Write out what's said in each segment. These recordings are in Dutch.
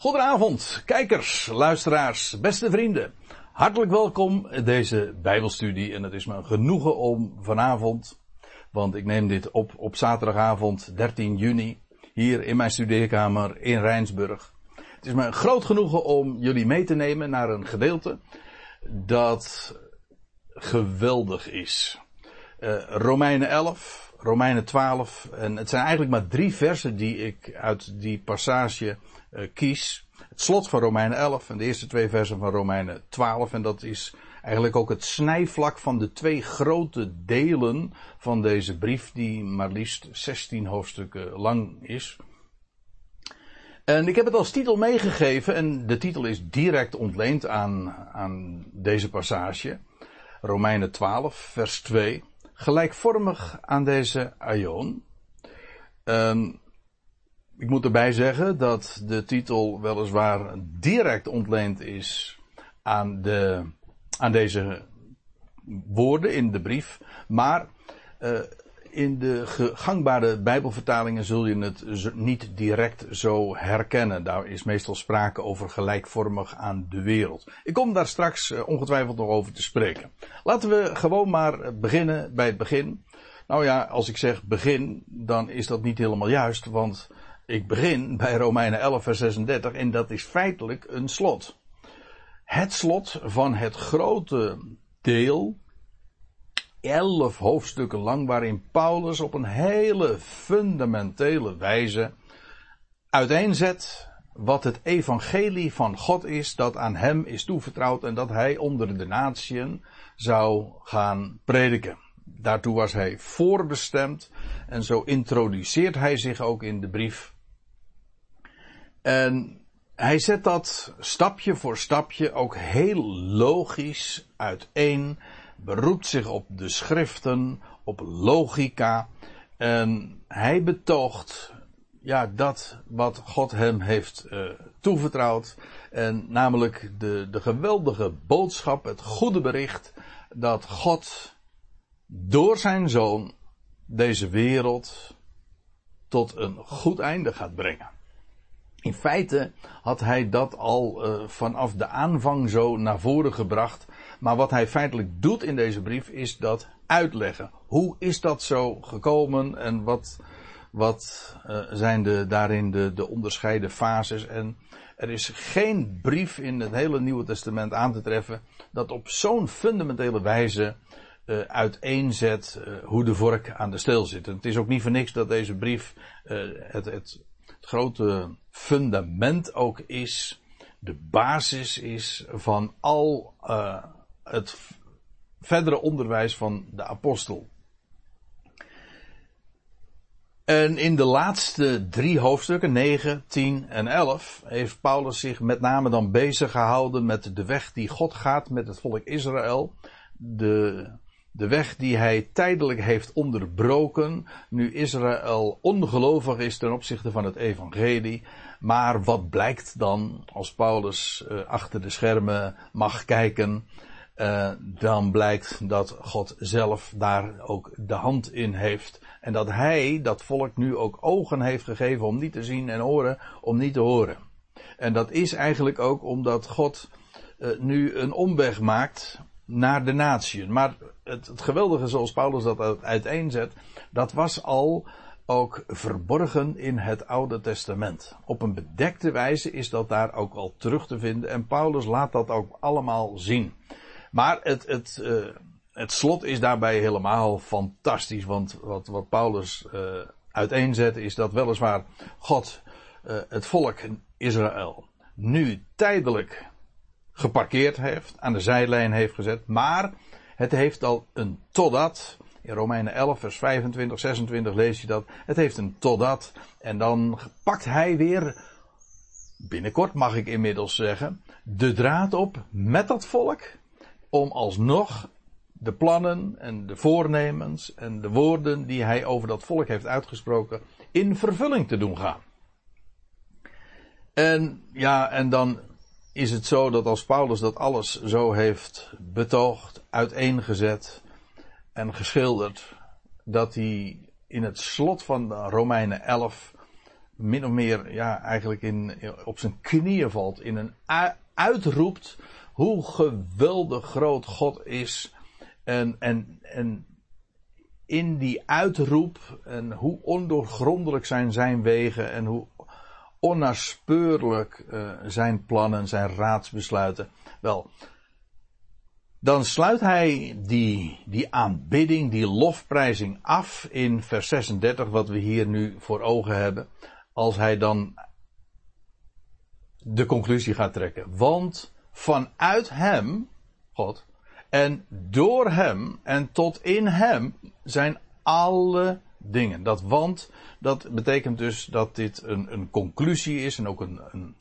Goedenavond, kijkers, luisteraars, beste vrienden. Hartelijk welkom deze Bijbelstudie. En het is me genoegen om vanavond, want ik neem dit op op zaterdagavond 13 juni, hier in mijn studeerkamer in Rijnsburg. Het is me groot genoegen om jullie mee te nemen naar een gedeelte dat geweldig is. Uh, Romeinen 11, Romeinen 12. En het zijn eigenlijk maar drie versen die ik uit die passage kies. Het slot van Romeinen 11 en de eerste twee versen van Romeinen 12. En dat is eigenlijk ook het snijvlak van de twee grote delen van deze brief, die maar liefst 16 hoofdstukken lang is. En ik heb het als titel meegegeven, en de titel is direct ontleend aan, aan deze passage. Romeinen 12, vers 2. Gelijkvormig aan deze Aion. Um, ik moet erbij zeggen dat de titel weliswaar direct ontleend is aan, de, aan deze woorden in de brief. Maar uh, in de gangbare Bijbelvertalingen zul je het niet direct zo herkennen. Daar is meestal sprake over gelijkvormig aan de wereld. Ik kom daar straks uh, ongetwijfeld nog over te spreken. Laten we gewoon maar beginnen bij het begin. Nou ja, als ik zeg begin, dan is dat niet helemaal juist, want ik begin bij Romeinen 11, vers 36 en dat is feitelijk een slot. Het slot van het grote deel, elf hoofdstukken lang, waarin Paulus op een hele fundamentele wijze uiteenzet wat het evangelie van God is dat aan hem is toevertrouwd en dat hij onder de natieën zou gaan prediken. Daartoe was hij voorbestemd en zo introduceert hij zich ook in de brief en hij zet dat stapje voor stapje ook heel logisch uiteen, beroept zich op de schriften, op logica. En hij betoogt ja, dat wat God hem heeft uh, toevertrouwd. En namelijk de, de geweldige boodschap, het goede bericht dat God door zijn zoon deze wereld tot een goed einde gaat brengen. In feite had hij dat al uh, vanaf de aanvang zo naar voren gebracht. Maar wat hij feitelijk doet in deze brief is dat uitleggen. Hoe is dat zo gekomen en wat, wat uh, zijn de, daarin de, de onderscheiden fases? En er is geen brief in het hele Nieuwe Testament aan te treffen dat op zo'n fundamentele wijze uh, uiteenzet hoe de vork aan de steel zit. En het is ook niet voor niks dat deze brief het het grote fundament ook is, de basis is van al uh, het verdere onderwijs van de apostel. En in de laatste drie hoofdstukken, 9, 10 en 11, heeft Paulus zich met name dan bezig gehouden met de weg die God gaat met het volk Israël. De de weg die hij tijdelijk heeft onderbroken, nu Israël ongelovig is ten opzichte van het evangelie. Maar wat blijkt dan, als Paulus uh, achter de schermen mag kijken, uh, dan blijkt dat God zelf daar ook de hand in heeft. En dat hij dat volk nu ook ogen heeft gegeven om niet te zien en oren om niet te horen. En dat is eigenlijk ook omdat God uh, nu een omweg maakt naar de natieën. Maar het, geweldige zoals Paulus dat uiteenzet, dat was al ook verborgen in het Oude Testament. Op een bedekte wijze is dat daar ook al terug te vinden en Paulus laat dat ook allemaal zien. Maar het, het, uh, het slot is daarbij helemaal fantastisch, want wat, wat Paulus uh, uiteenzet is dat weliswaar God uh, het volk Israël nu tijdelijk geparkeerd heeft, aan de zijlijn heeft gezet, maar het heeft al een totdat. In Romeinen 11, vers 25, 26 lees je dat. Het heeft een totdat. En dan pakt hij weer, binnenkort mag ik inmiddels zeggen, de draad op met dat volk. Om alsnog de plannen en de voornemens en de woorden die hij over dat volk heeft uitgesproken in vervulling te doen gaan. En ja, en dan is het zo dat als Paulus dat alles zo heeft betoogd, uiteengezet en geschilderd, dat hij in het slot van Romeinen 11 min of meer ja, eigenlijk in, op zijn knieën valt. In een uitroept hoe geweldig groot God is. En, en, en in die uitroep en hoe ondoorgrondelijk zijn zijn wegen en hoe onnaspeurlijk uh, zijn plannen, zijn raadsbesluiten. Wel, dan sluit hij die, die aanbidding, die lofprijzing af in vers 36, wat we hier nu voor ogen hebben. Als hij dan de conclusie gaat trekken. Want vanuit hem, God, en door hem en tot in hem zijn alle dingen. Dat want, dat betekent dus dat dit een, een conclusie is en ook een, een,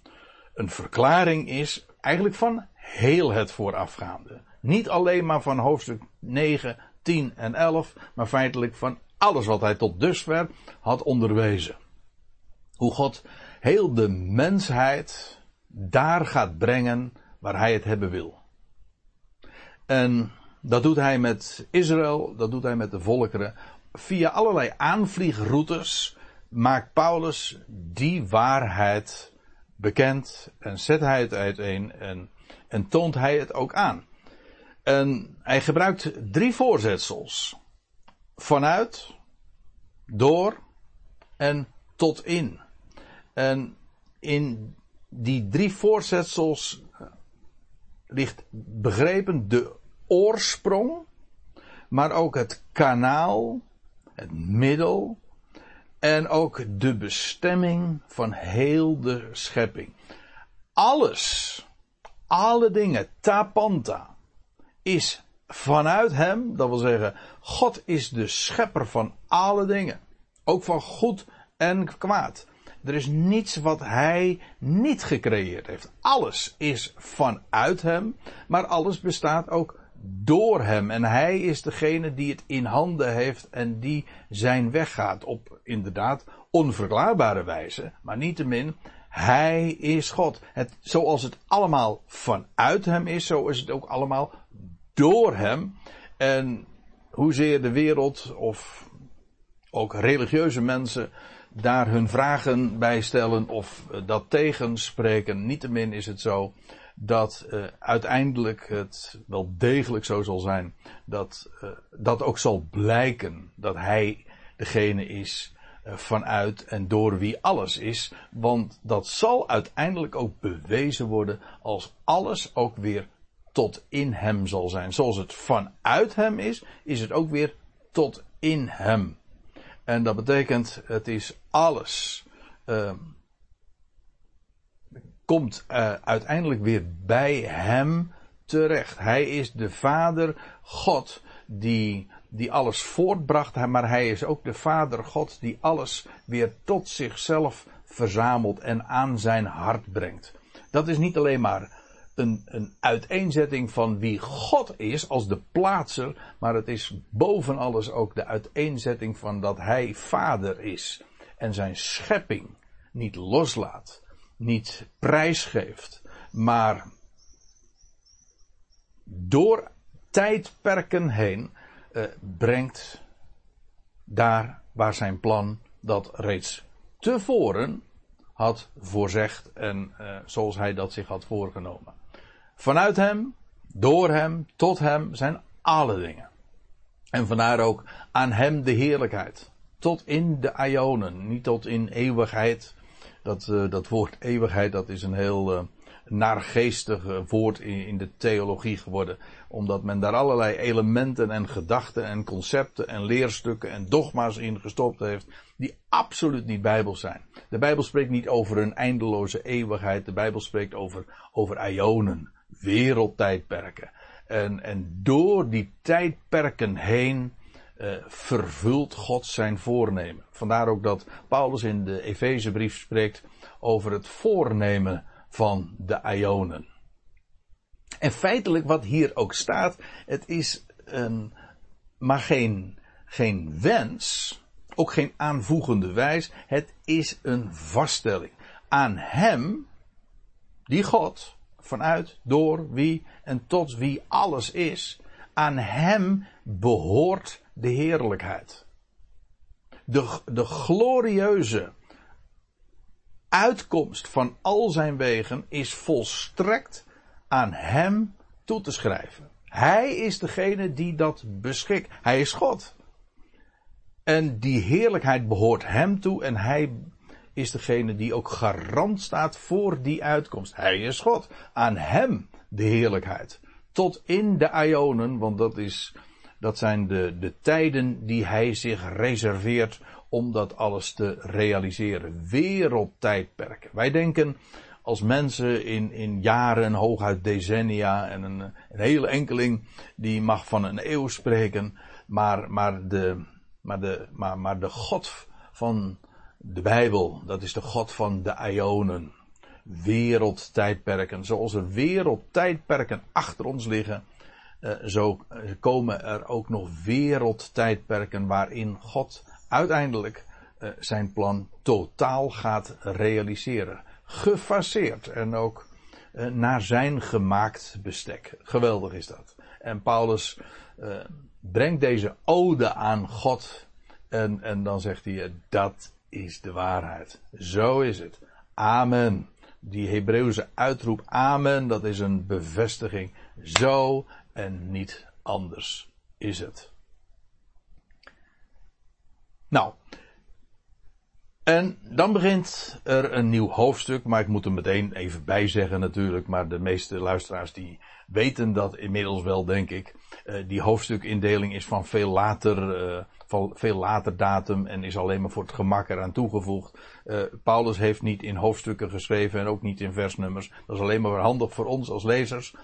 een verklaring is, eigenlijk van heel het voorafgaande. Niet alleen maar van hoofdstuk 9, 10 en 11, maar feitelijk van alles wat hij tot dusver had onderwezen. Hoe God heel de mensheid daar gaat brengen waar hij het hebben wil. En dat doet hij met Israël, dat doet hij met de volkeren. Via allerlei aanvliegroutes maakt Paulus die waarheid bekend en zet hij het uiteen en, en toont hij het ook aan. En hij gebruikt drie voorzetsels. Vanuit, door en tot in. En in die drie voorzetsels ligt begrepen de oorsprong, maar ook het kanaal, het middel en ook de bestemming van heel de schepping. Alles, alle dingen, tapanta, is vanuit hem, dat wil zeggen, God is de schepper van alle dingen. Ook van goed en kwaad. Er is niets wat hij niet gecreëerd heeft. Alles is vanuit hem, maar alles bestaat ook door hem. En hij is degene die het in handen heeft en die zijn weg gaat op inderdaad onverklaarbare wijze, maar niettemin, hij is God. Het, zoals het allemaal vanuit hem is, zo is het ook allemaal door hem. En hoezeer de wereld of ook religieuze mensen daar hun vragen bij stellen of dat tegenspreken. Niettemin is het zo dat uh, uiteindelijk het wel degelijk zo zal zijn dat uh, dat ook zal blijken dat hij degene is uh, vanuit en door wie alles is. Want dat zal uiteindelijk ook bewezen worden als alles ook weer tot in hem zal zijn. Zoals het vanuit hem is, is het ook weer tot in hem. En dat betekent, het is alles. Uh, komt uh, uiteindelijk weer bij hem terecht. Hij is de Vader God die, die alles voortbracht, maar hij is ook de Vader God die alles weer tot zichzelf verzamelt en aan zijn hart brengt. Dat is niet alleen maar een, een uiteenzetting van wie God is als de plaatser, maar het is boven alles ook de uiteenzetting van dat Hij Vader is en zijn schepping niet loslaat, niet prijsgeeft, maar door tijdperken heen uh, brengt daar waar zijn plan dat reeds tevoren had voorzegd en uh, zoals hij dat zich had voorgenomen. Vanuit hem, door hem, tot hem zijn alle dingen. En vandaar ook aan hem de heerlijkheid. Tot in de Ionen, niet tot in eeuwigheid. Dat, uh, dat woord eeuwigheid, dat is een heel uh, naargeestig woord in, in, de theologie geworden. Omdat men daar allerlei elementen en gedachten en concepten en leerstukken en dogma's in gestopt heeft. Die absoluut niet bijbels zijn. De Bijbel spreekt niet over een eindeloze eeuwigheid. De Bijbel spreekt over, over ionen wereldtijdperken. En, en door die tijdperken heen uh, vervult God zijn voornemen. Vandaar ook dat Paulus in de Efezebrief spreekt over het voornemen van de Ionen. En feitelijk wat hier ook staat, het is een, maar geen, geen wens, ook geen aanvoegende wijs, het is een vaststelling. Aan hem, die God, vanuit, door wie en tot wie alles is. Aan hem behoort de heerlijkheid. De, de glorieuze uitkomst van al zijn wegen is volstrekt aan hem toe te schrijven. Hij is degene die dat beschikt. Hij is God. En die heerlijkheid behoort hem toe en hij is degene die ook garant staat voor die uitkomst. Hij is God. Aan hem de heerlijkheid. Tot in de Ionen, want dat, is, dat zijn de, de tijden die hij zich reserveert om dat alles te realiseren. Wereldtijdperken. Wij denken als mensen in, in jaren, hooguit decennia en een, een hele enkeling die mag van een eeuw spreken, maar, maar, de, maar, de, maar, maar de God van de Bijbel, dat is de God van de Ionen. Wereldtijdperken. Zoals er wereldtijdperken achter ons liggen, eh, zo komen er ook nog wereldtijdperken waarin God uiteindelijk eh, zijn plan totaal gaat realiseren. Gefaseerd en ook eh, naar zijn gemaakt bestek. Geweldig is dat. En Paulus brengt deze ode aan God en, en dan zegt hij, dat is de waarheid. Zo is het. Amen. Die Hebreeuwse uitroep Amen, dat is een bevestiging. Zo en niet anders is het. Nou. En dan begint er een nieuw hoofdstuk, maar ik moet er meteen even bij zeggen natuurlijk, maar de meeste luisteraars die weten dat inmiddels wel, denk ik. Uh, die hoofdstukindeling is van veel later, uh, van veel later datum en is alleen maar voor het gemak eraan toegevoegd. Uh, Paulus heeft niet in hoofdstukken geschreven en ook niet in versnummers. Dat is alleen maar handig voor ons als lezers.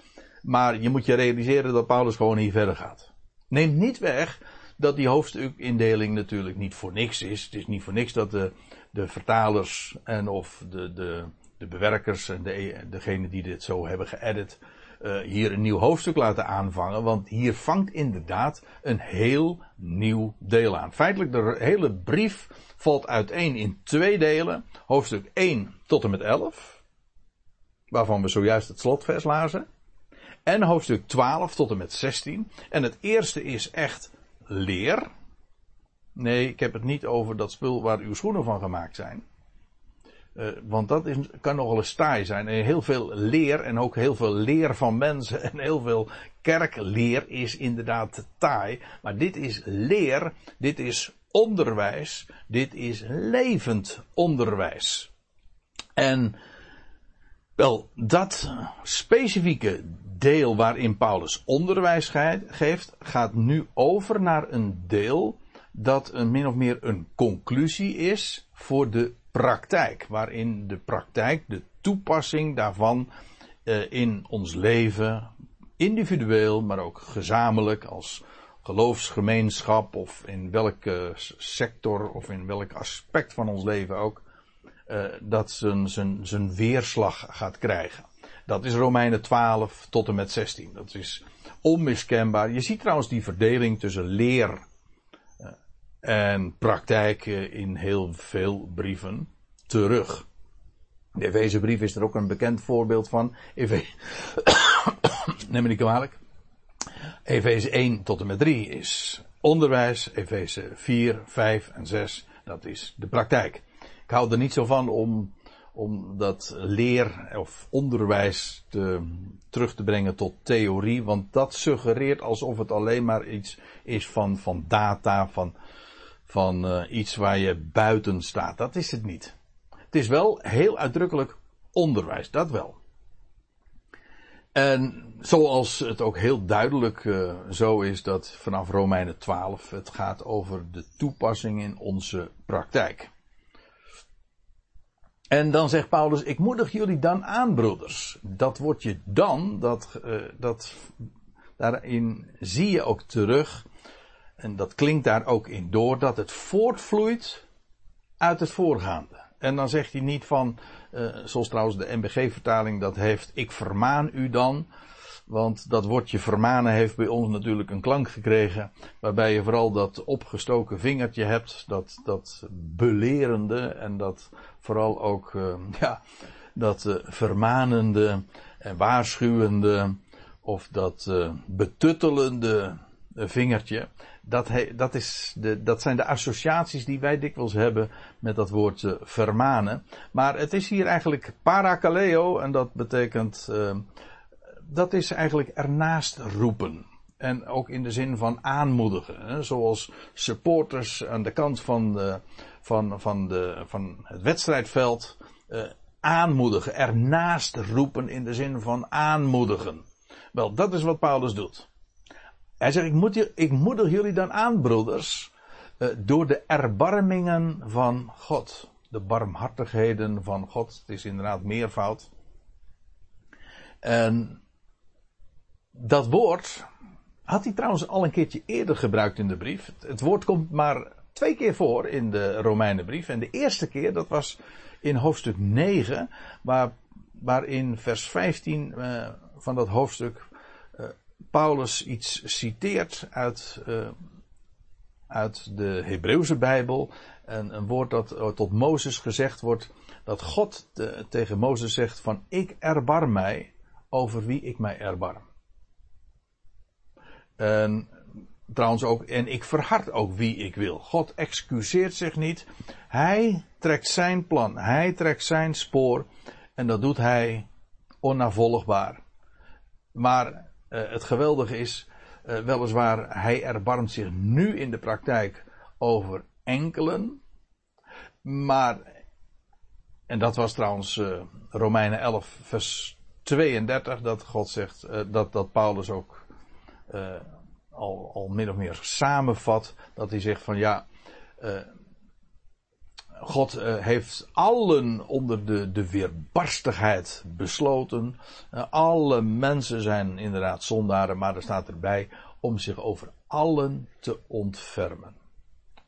Maar je moet je realiseren dat Paulus gewoon hier verder gaat. Neemt niet weg dat die hoofdstukindeling natuurlijk niet voor niks is. Het is niet voor niks dat de, de vertalers en of de, de, de bewerkers en de, degene die dit zo hebben geëdit, uh, hier een nieuw hoofdstuk laten aanvangen. Want hier vangt inderdaad een heel nieuw deel aan. Feitelijk, de hele brief valt uiteen in twee delen. Hoofdstuk 1 tot en met 11. Waarvan we zojuist het slotvers lazen. En hoofdstuk 12 tot en met 16. En het eerste is echt leer. Nee, ik heb het niet over dat spul waar uw schoenen van gemaakt zijn. Uh, want dat is, kan nogal eens taai zijn. En heel veel leer en ook heel veel leer van mensen en heel veel kerkleer is inderdaad taai. Maar dit is leer, dit is onderwijs, dit is levend onderwijs. En wel, dat specifieke deel waarin Paulus onderwijs geeft, gaat nu over naar een deel dat een min of meer een conclusie is voor de praktijk. Waarin de praktijk, de toepassing daarvan uh, in ons leven, individueel, maar ook gezamenlijk als geloofsgemeenschap of in welke sector of in welk aspect van ons leven ook, uh, dat zijn weerslag gaat krijgen. Dat is Romeinen 12 tot en met 16. Dat is onmiskenbaar. Je ziet trouwens die verdeling tussen leer eh, en praktijk in heel veel brieven terug. De Efezebrief is er ook een bekend voorbeeld van. Neem me niet kwalijk. Efeze 1 tot en met 3 is onderwijs. Efeze 4, 5 en 6, dat is de praktijk. Ik hou er niet zo van om om dat leer of onderwijs te, terug te brengen tot theorie, want dat suggereert alsof het alleen maar iets is van, van data, van, van uh, iets waar je buiten staat. Dat is het niet. Het is wel heel uitdrukkelijk onderwijs, dat wel. En zoals het ook heel duidelijk uh, zo is dat vanaf Romeinen 12 het gaat over de toepassing in onze praktijk. En dan zegt Paulus, ik moedig jullie dan aan, broeders. Dat wordt je dan, dat, uh, dat, daarin zie je ook terug, en dat klinkt daar ook in door, dat het voortvloeit uit het voorgaande. En dan zegt hij niet van, uh, zoals trouwens de MBG-vertaling dat heeft, ik vermaan u dan. Want dat woordje vermanen heeft bij ons natuurlijk een klank gekregen. Waarbij je vooral dat opgestoken vingertje hebt. Dat, dat belerende en dat vooral ook, uh, ja, dat uh, vermanende en waarschuwende. Of dat uh, betuttelende vingertje. Dat, he, dat, is de, dat zijn de associaties die wij dikwijls hebben met dat woord vermanen. Maar het is hier eigenlijk parakaleo en dat betekent, uh, dat is eigenlijk ernaast roepen. En ook in de zin van aanmoedigen. Hè? Zoals supporters aan de kant van, van, van, de, van het wedstrijdveld uh, aanmoedigen. Ernaast roepen in de zin van aanmoedigen. Wel, dat is wat Paulus doet. Hij zegt, ik, moet, ik moedig jullie dan aan, broeders, uh, door de erbarmingen van God. De barmhartigheden van God. Het is inderdaad meervoud. En dat woord had hij trouwens al een keertje eerder gebruikt in de brief. Het woord komt maar twee keer voor in de Romeinenbrief. En de eerste keer, dat was in hoofdstuk 9, waar, waarin vers 15 uh, van dat hoofdstuk uh, Paulus iets citeert uit, uh, uit de Hebreeuwse Bijbel. En een woord dat tot Mozes gezegd wordt, dat God te, tegen Mozes zegt van ik erbarm mij over wie ik mij erbarm. En trouwens ook, en ik verhard ook wie ik wil. God excuseert zich niet. Hij trekt zijn plan. Hij trekt zijn spoor. En dat doet hij onnavolgbaar. Maar uh, het geweldige is, uh, weliswaar, hij erbarmt zich nu in de praktijk over enkelen. Maar, en dat was trouwens uh, Romeinen 11, vers 32, dat God zegt, dat, dat Paulus ook uh, al, al min of meer samenvat. Dat hij zegt van ja, uh, God uh, heeft allen onder de, de weerbarstigheid besloten. alle mensen zijn inderdaad zondaren, maar er staat erbij om zich over allen te ontfermen.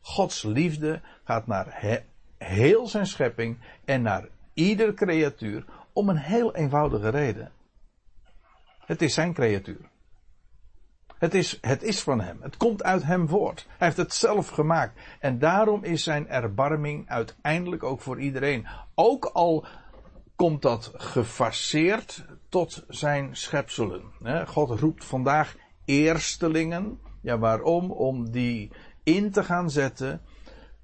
Gods liefde gaat naar he, heel zijn schepping en naar ieder creatuur om een heel eenvoudige reden. Het is zijn creatuur. Het is, het is van hem. Het komt uit hem voort. Hij heeft het zelf gemaakt. En daarom is zijn erbarming uiteindelijk ook voor iedereen. Ook al komt dat gefaseerd tot zijn schepselen. God roept vandaag eerstelingen. Ja, waarom? Om die in te gaan zetten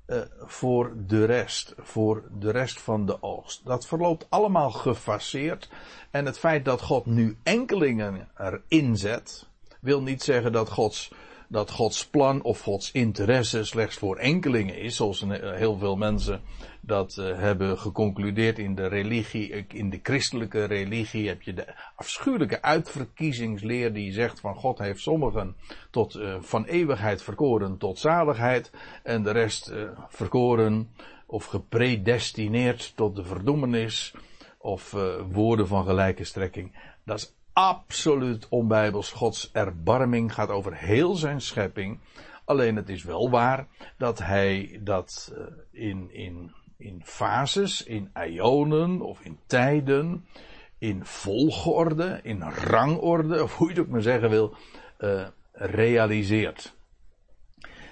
uh, voor de rest. Voor de rest van de oogst. Dat verloopt allemaal gefaseerd. En het feit dat God nu enkelingen erin zet wil niet zeggen dat Gods, dat Gods plan of Gods interesse slechts voor enkelingen is, zoals heel veel mensen dat uh, hebben geconcludeerd in de religie, in de christelijke religie heb je de afschuwelijke uitverkiezingsleer die zegt van God heeft sommigen tot van eeuwigheid verkoren tot zaligheid en de rest verkoren of gepredestineerd tot de verdoemenis of woorden van gelijke strekking. Dat is absoluut onbijbels. Gods erbarming gaat over heel zijn schepping. Alleen het is wel waar dat hij dat uh, in, in, in fases, in ionen of in tijden, in volgorde, in rangorde, of hoe je het ook maar zeggen wil, uh, realiseert.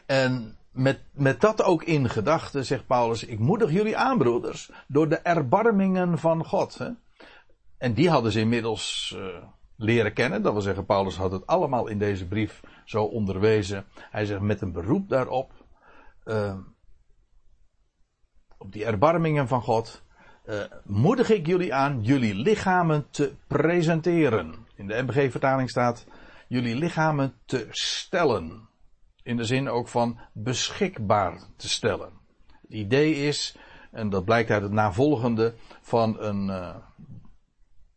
En met, met dat ook in gedachten zegt Paulus, ik moedig jullie aan, broeders, door de erbarmingen van God. Hè? En die hadden ze inmiddels uh, leren kennen. Dat wil zeggen, Paulus had het allemaal in deze brief zo onderwezen. Hij zegt met een beroep daarop. Uh, op die erbarmingen van God. Uh, moedig ik jullie aan jullie lichamen te presenteren. In de MBG-vertaling staat jullie lichamen te stellen. In de zin ook van beschikbaar te stellen. Het idee is, en dat blijkt uit het navolgende van een, uh,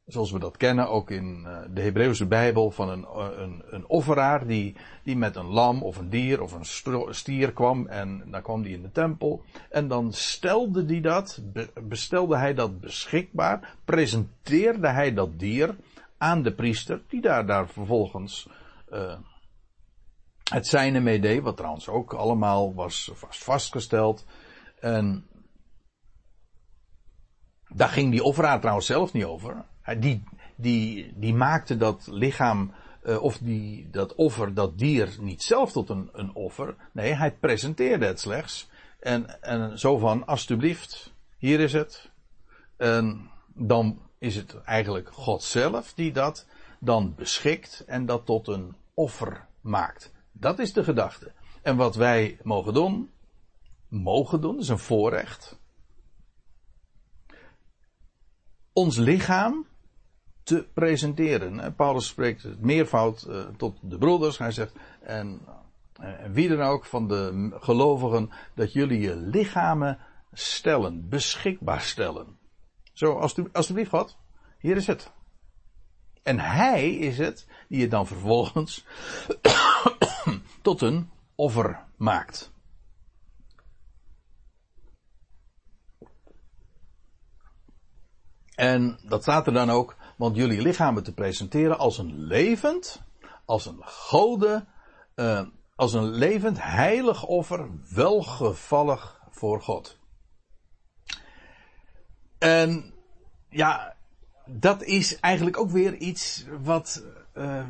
zoals we dat kennen, ook in uh, de Hebreeuwse Bijbel, van een, uh, een, een offeraar die, die met een lam of een dier of een stier kwam en dan kwam die in de tempel en dan stelde hij dat, be, bestelde hij dat beschikbaar, presenteerde hij dat dier aan de priester, die daar, daar vervolgens uh, het zijne mee deed, wat trouwens ook allemaal was vast vastgesteld. En daar ging die offeraar trouwens zelf niet over. Die, die, die maakte dat lichaam, uh, of die, dat offer, dat dier, niet zelf tot een, een offer. Nee, hij presenteerde het slechts. En, en zo van, alstublieft, hier is het. En dan is het eigenlijk God zelf die dat dan beschikt en dat tot een offer maakt. Dat is de gedachte. En wat wij mogen doen, mogen doen, is een voorrecht. Ons lichaam te presenteren. Paulus spreekt het meervoud uh, tot de broeders. Hij zegt, en, en wie dan ook van de gelovigen, dat jullie je lichamen stellen, beschikbaar stellen. Zo, alsjeblieft God, hier is het. En hij is het die het dan vervolgens tot een offer maakt. En dat staat er dan ook, want jullie lichamen te presenteren als een levend, als een gode, uh, als een levend heilig offer, welgevallig voor God. En ja, dat is eigenlijk ook weer iets wat uh,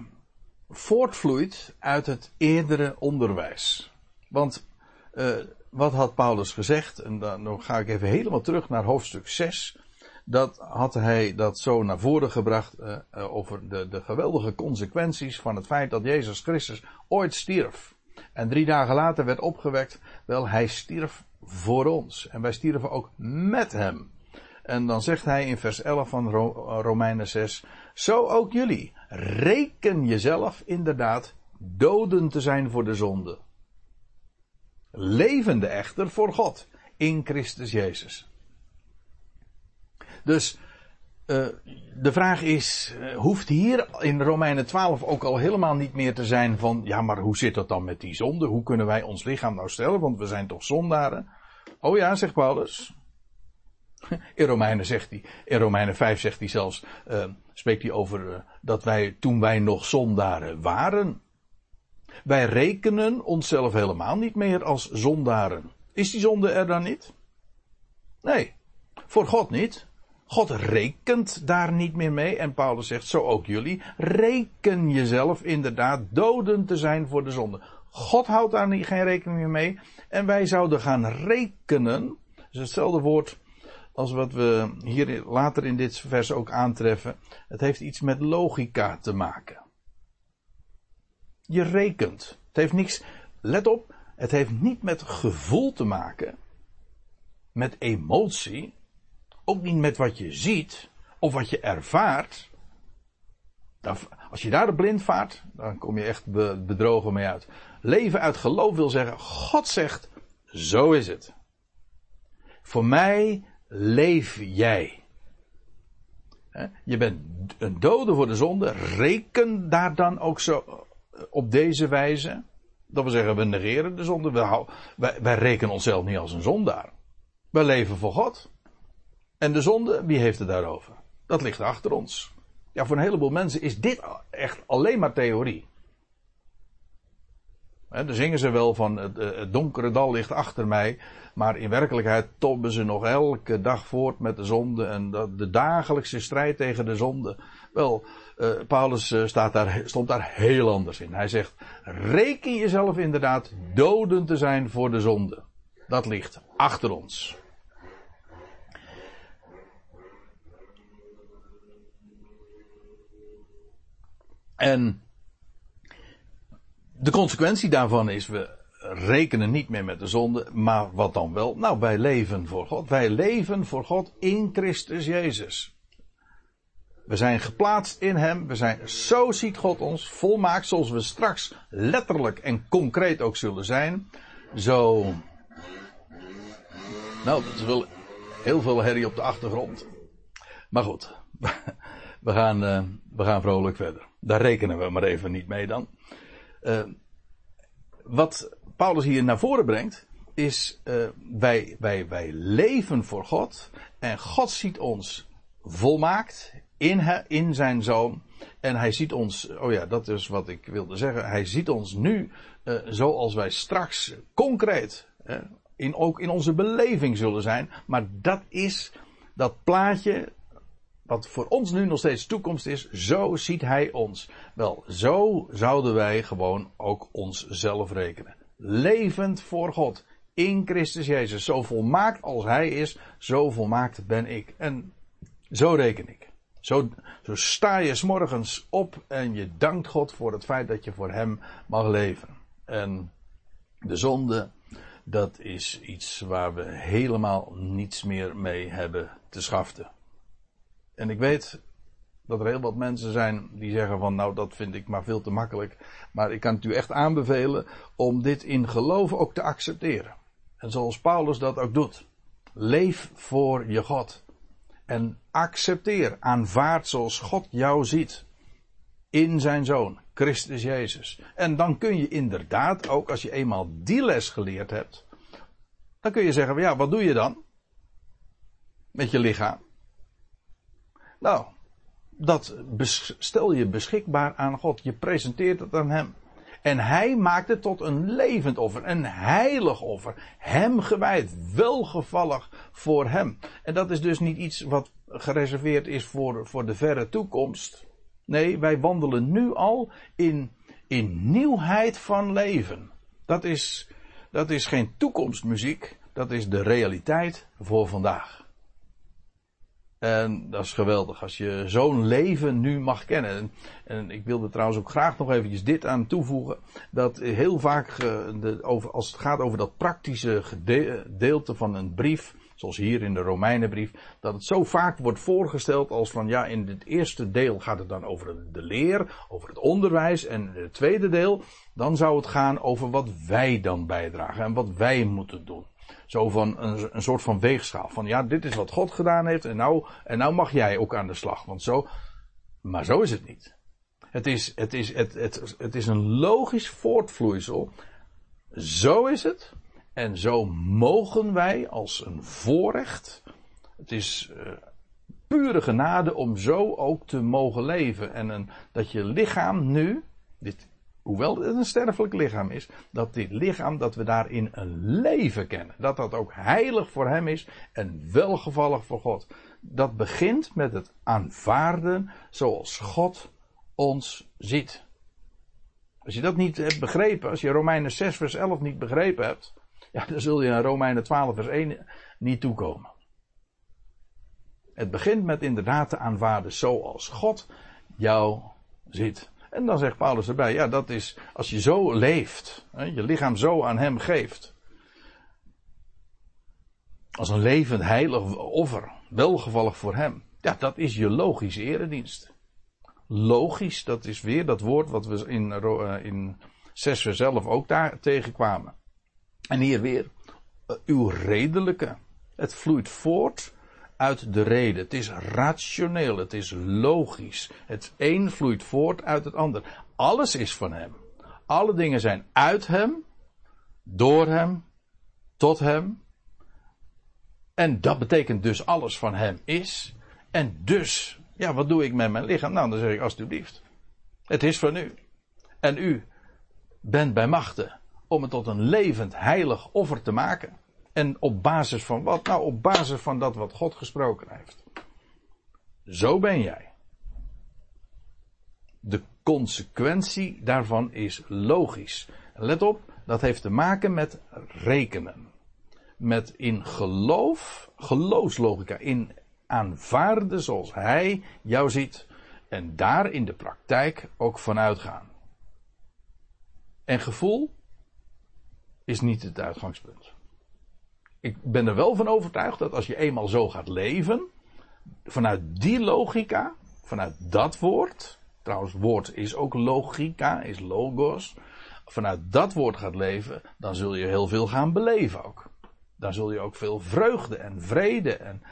voortvloeit uit het eerdere onderwijs. Want uh, wat had Paulus gezegd? En dan ga ik even helemaal terug naar hoofdstuk 6 dat had hij dat zo naar voren gebracht uh, uh, over de, de geweldige consequenties van het feit dat Jezus Christus ooit stierf. En drie dagen later werd opgewekt. Wel, hij stierf voor ons. En wij stierven ook met hem. En dan zegt hij in vers 11 van Ro Romeinen 6. Zo ook jullie. Reken jezelf inderdaad doden te zijn voor de zonde. Levende echter voor God. In Christus Jezus. Dus uh, de vraag is, uh, hoeft hier in Romeinen 12 ook al helemaal niet meer te zijn van, ja maar hoe zit dat dan met die zonde? Hoe kunnen wij ons lichaam nou stellen? Want we zijn toch zondaren? Oh ja, zegt Paulus. In Romeinen zegt hij, in Romeinen 5 zegt hij zelfs, uh, spreekt hij over dat wij toen wij nog zondaren waren. Wij rekenen onszelf helemaal niet meer als zondaren. Is die zonde er dan niet? Nee, voor God niet. God rekent daar niet meer mee. En Paulus zegt, zo ook jullie. Reken jezelf inderdaad doden te zijn voor de zonde. God houdt daar niet, geen rekening meer mee. En wij zouden gaan rekenen. Dus hetzelfde woord als wat we hier later in dit vers ook aantreffen. Het heeft iets met logica te maken. Je rekent. Het heeft niks, let op, het heeft niet met gevoel te maken. Met emotie. Ook niet met wat je ziet of wat je ervaart. Als je daar blind vaart, dan kom je echt bedrogen mee uit. Leven uit geloof wil zeggen, God zegt, zo is het. Voor mij leef jij. Je bent een dode voor de zonde. Reken daar dan ook zo op deze wijze. Dat wil zeggen, we negeren de zonde. Wij, wij rekenen onszelf niet als een zondaar. Wij leven voor God. En de zonde, wie heeft het daarover? Dat ligt achter ons. Ja, voor een heleboel mensen is dit echt alleen maar theorie. He, dan zingen ze wel van het, het, donkere dal ligt achter mij. Maar in werkelijkheid tobben ze nog elke dag voort met de zonde. En de, dagelijkse strijd tegen de zonde. Wel, uh, Paulus uh, staat daar, stond daar heel anders in. Hij zegt, reken jezelf inderdaad doden te zijn voor de zonde. Dat ligt achter ons. En de consequentie daarvan is, we rekenen niet meer met de zonde, maar wat dan wel? Nou, wij leven voor God. Wij leven voor God in Christus Jezus. We zijn geplaatst in Hem. We zijn, zo ziet God ons volmaakt, zoals we straks letterlijk en concreet ook zullen zijn. Zo. Nou, dat is wel heel veel herrie op de achtergrond. Maar goed, we gaan, uh, we gaan vrolijk verder. Daar rekenen we maar even niet mee dan. Uh, wat Paulus hier naar voren brengt, is uh, wij, wij, wij leven voor God. En God ziet ons volmaakt in, in zijn zoon. En hij ziet ons, oh ja, dat is wat ik wilde zeggen. Hij ziet ons nu uh, zoals wij straks concreet, in, ook in onze beleving zullen zijn. Maar dat is dat plaatje, wat voor ons nu nog steeds toekomst is, zo ziet hij ons. Wel, zo zouden wij gewoon ook onszelf rekenen. Levend voor God. In Christus Jezus. Zo volmaakt als hij is, zo volmaakt ben ik. En zo reken ik. Zo, zo sta je s morgens op en je dankt God voor het feit dat je voor hem mag leven. En de zonde, dat is iets waar we helemaal niets meer mee hebben te schaften. En ik weet dat er heel wat mensen zijn die zeggen van nou dat vind ik maar veel te makkelijk. Maar ik kan het u echt aanbevelen om dit in geloof ook te accepteren. En zoals Paulus dat ook doet. Leef voor je God. En accepteer, aanvaard zoals God jou ziet. In zijn zoon, Christus Jezus. En dan kun je inderdaad, ook als je eenmaal die les geleerd hebt, dan kun je zeggen, ja, wat doe je dan? Met je lichaam. Nou, dat stel je beschikbaar aan God. Je presenteert het aan Hem. En Hij maakt het tot een levend offer, een heilig offer. Hem gewijd, welgevallig voor Hem. En dat is dus niet iets wat gereserveerd is voor, voor de verre toekomst. Nee, wij wandelen nu al in, in nieuwheid van leven. Dat is, dat is geen toekomstmuziek, dat is de realiteit voor vandaag. En dat is geweldig als je zo'n leven nu mag kennen. En, ik wilde trouwens ook graag nog eventjes dit aan toevoegen. Dat heel vaak, over, als het gaat over dat praktische gedeelte van een brief, zoals hier in de Romeinenbrief, dat het zo vaak wordt voorgesteld als van ja, in het eerste deel gaat het dan over de leer, over het onderwijs. En in het tweede deel, dan zou het gaan over wat wij dan bijdragen en wat wij moeten doen. Zo van een, een soort van weegschaal. Van ja, dit is wat God gedaan heeft en nou, en nou mag jij ook aan de slag. Want zo, maar zo is het niet. Het is, het is, het, het, het is een logisch voortvloeisel. Zo is het. En zo mogen wij als een voorrecht. Het is uh, pure genade om zo ook te mogen leven. En een, dat je lichaam nu, dit hoewel het een sterfelijk lichaam is, dat dit lichaam, dat we daarin een leven kennen. Dat dat ook heilig voor hem is en welgevallig voor God. Dat begint met het aanvaarden zoals God ons ziet. Als je dat niet hebt begrepen, als je Romeinen 6 vers 11 niet begrepen hebt, ja, dan zul je naar Romeinen 12 vers 1 niet toekomen. Het begint met inderdaad te aanvaarden zoals God jou ziet. En dan zegt Paulus erbij, ja, dat is als je zo leeft, hè, je lichaam zo aan hem geeft. Als een levend heilig offer, welgevallig voor hem. Ja, dat is je logische eredienst. Logisch, dat is weer dat woord wat we in, uh, in 6 vers 11 ook daar tegenkwamen. En hier weer, uh, uw redelijke. Het vloeit voort uit de reden. Het is rationeel, het is logisch. Het een vloeit voort uit het ander. Alles is van Hem. Alle dingen zijn uit Hem, door Hem, tot Hem. En dat betekent dus alles van Hem is. En dus, ja, wat doe ik met mijn lichaam? Nou, dan zeg ik alsjeblieft. Het is van u. En u bent bij machten om het tot een levend, heilig offer te maken. En op basis van wat? Nou, op basis van dat wat God gesproken heeft. Zo ben jij. De consequentie daarvan is logisch. Let op, dat heeft te maken met rekenen. Met in geloof, geloofslogica, in aanvaarden zoals Hij jou ziet. En daar in de praktijk ook van uitgaan. En gevoel is niet het uitgangspunt ik ben er wel van overtuigd dat als je eenmaal zo gaat leven, vanuit die logica, vanuit dat woord, trouwens woord is ook logica, is logos, vanuit dat woord gaat leven, dan zul je heel veel gaan beleven ook. Dan zul je ook veel vreugde en vrede en,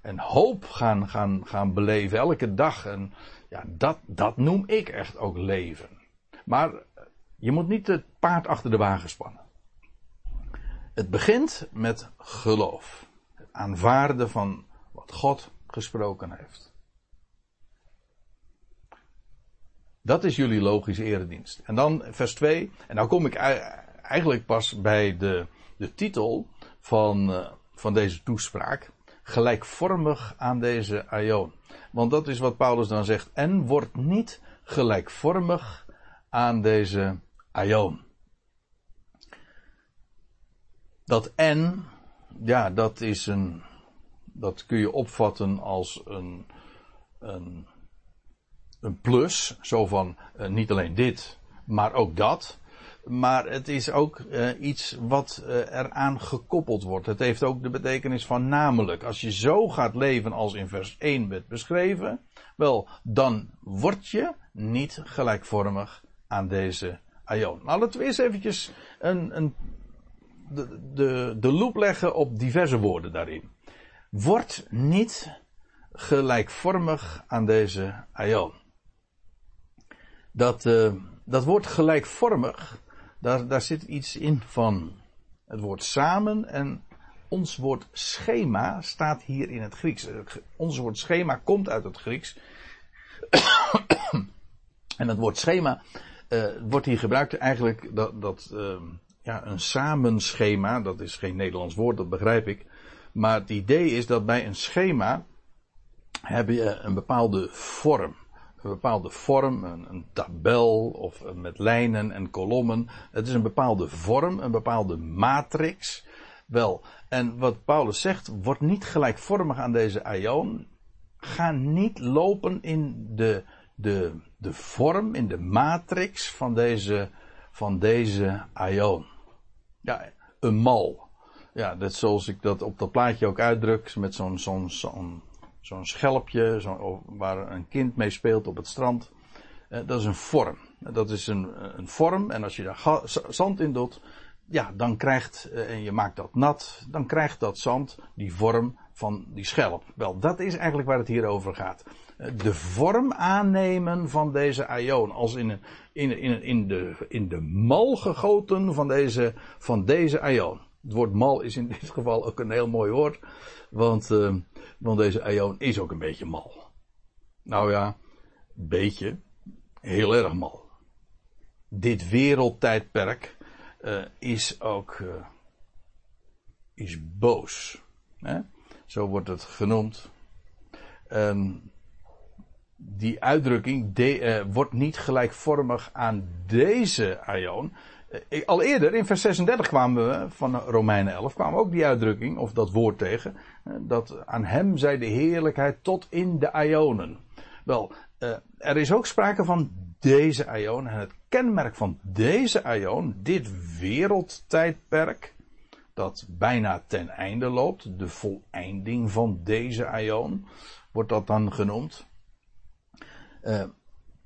en hoop gaan, gaan, gaan beleven elke dag. En ja, dat, dat noem ik echt ook leven. Maar je moet niet het paard achter de wagen spannen. Het begint met geloof. Het aanvaarden van wat God gesproken heeft. Dat is jullie logische eredienst. En dan vers 2. En nou kom ik eigenlijk pas bij de, de titel van, uh, van deze toespraak. Gelijkvormig aan deze aion. Want dat is wat Paulus dan zegt. En wordt niet gelijkvormig aan deze aion. Dat en, ja, dat is een, dat kun je opvatten als een, een, een plus. Zo van, uh, niet alleen dit, maar ook dat. maar het is ook uh, iets wat uh, eraan gekoppeld wordt. Het heeft ook de betekenis van namelijk. Als je zo gaat leven als in vers 1 werd beschreven, wel, dan word je niet gelijkvormig aan deze aion. Nou, laten we eventjes een, een, de, de, loop leggen op diverse woorden daarin. Word niet gelijkvormig aan deze aion. Dat, uh, dat woord gelijkvormig, daar, daar zit iets in van het woord samen en ons woord schema staat hier in het Grieks. Ons woord schema komt uit het Grieks. en het woord schema uh, wordt hier gebruikt eigenlijk dat, dat uh, ja, een samenschema, dat is geen Nederlands woord, dat begrijp ik. Maar het idee is dat bij een schema heb je een bepaalde vorm. Een bepaalde vorm, een, een tabel of met lijnen en kolommen. Het is een bepaalde vorm, een bepaalde matrix. Wel, en wat Paulus zegt, wordt niet gelijkvormig aan deze aion. Ga niet lopen in de, de, de vorm, in de matrix van deze, van deze aion. Ja, een mal. Ja, dat zoals ik dat op dat plaatje ook uitdruk, met zo'n zo'n zo'n zo'n schelpje zo, waar een kind mee speelt op het strand. Eh, dat is een vorm. Dat is een, een vorm en als je daar zand in doet, ja, dan krijgt, eh, en je maakt dat nat, dan krijgt dat zand die vorm van die schelp. Wel, dat is eigenlijk waar het hier over gaat. Eh, de vorm aannemen van deze aion, als in, in, in, in, de, in de mal gegoten van deze, van deze. Het woord mal is in dit geval ook een heel mooi woord, want, uh, want deze aion is ook een beetje mal. Nou ja, beetje, heel erg mal. Dit wereldtijdperk uh, is ook uh, is boos. Hè? Zo wordt het genoemd. Um, die uitdrukking de, uh, wordt niet gelijkvormig aan deze aion. al eerder, in vers 36 kwamen we van Romeinen 11, kwamen ook die uitdrukking, of dat woord tegen. dat aan hem zij de heerlijkheid tot in de aionen. Wel, er is ook sprake van deze aion. En het kenmerk van deze aion, dit wereldtijdperk, dat bijna ten einde loopt, de voleinding van deze aion, wordt dat dan genoemd. Uh,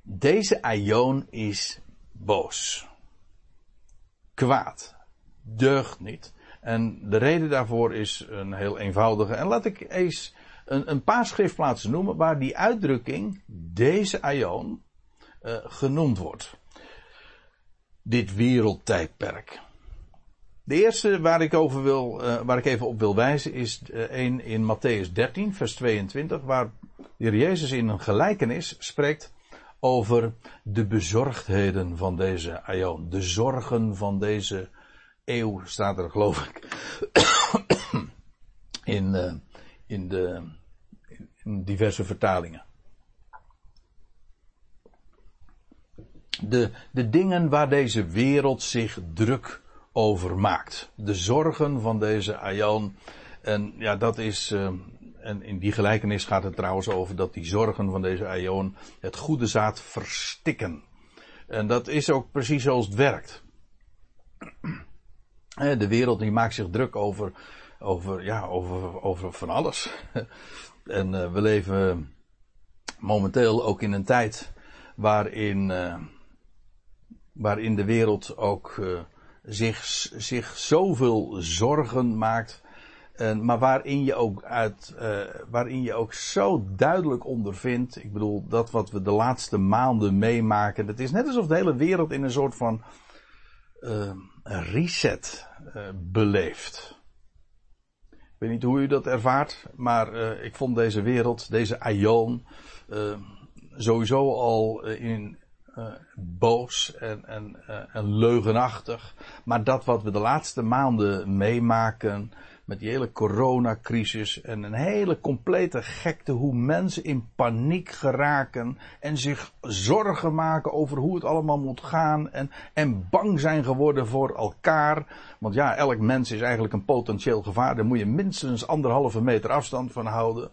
deze aion is boos. Kwaad. Deugt niet. En de reden daarvoor is een heel eenvoudige. En laat ik eens een, een paar schriftplaatsen noemen waar die uitdrukking, deze aion, uh, genoemd wordt. Dit wereldtijdperk. De eerste waar ik, over wil, uh, waar ik even op wil wijzen is uh, een in Matthäus 13, vers 22, waar de heer Jezus in een gelijkenis spreekt over de bezorgdheden van deze aion. De zorgen van deze eeuw, staat er geloof ik, in, uh, in, de, in diverse vertalingen. de, de dingen waar deze wereld zich druk over maakt. De zorgen van deze Aion. En ja, dat is. Uh, en in die gelijkenis gaat het trouwens over dat die zorgen van deze Aion het goede zaad verstikken. En dat is ook precies zoals het werkt. De wereld die maakt zich druk over, over, ja, over, over van alles. En uh, we leven momenteel ook in een tijd waarin. Uh, waarin de wereld ook zich, zich zoveel zorgen maakt. Maar waarin je ook uit, uh, waarin je ook zo duidelijk ondervindt. Ik bedoel, dat wat we de laatste maanden meemaken. Het is net alsof de hele wereld in een soort van uh, reset beleeft. Ik weet niet hoe u dat ervaart, maar ik vond deze wereld, deze aion, sowieso al in, boos en, en, en leugenachtig. Maar dat wat we de laatste maanden meemaken met die hele coronacrisis en een hele complete gekte hoe mensen in paniek geraken en zich zorgen maken over hoe het allemaal moet gaan en, en bang zijn geworden voor elkaar. Want ja, elk mens is eigenlijk een potentieel gevaar. Daar moet je minstens anderhalve meter afstand van houden.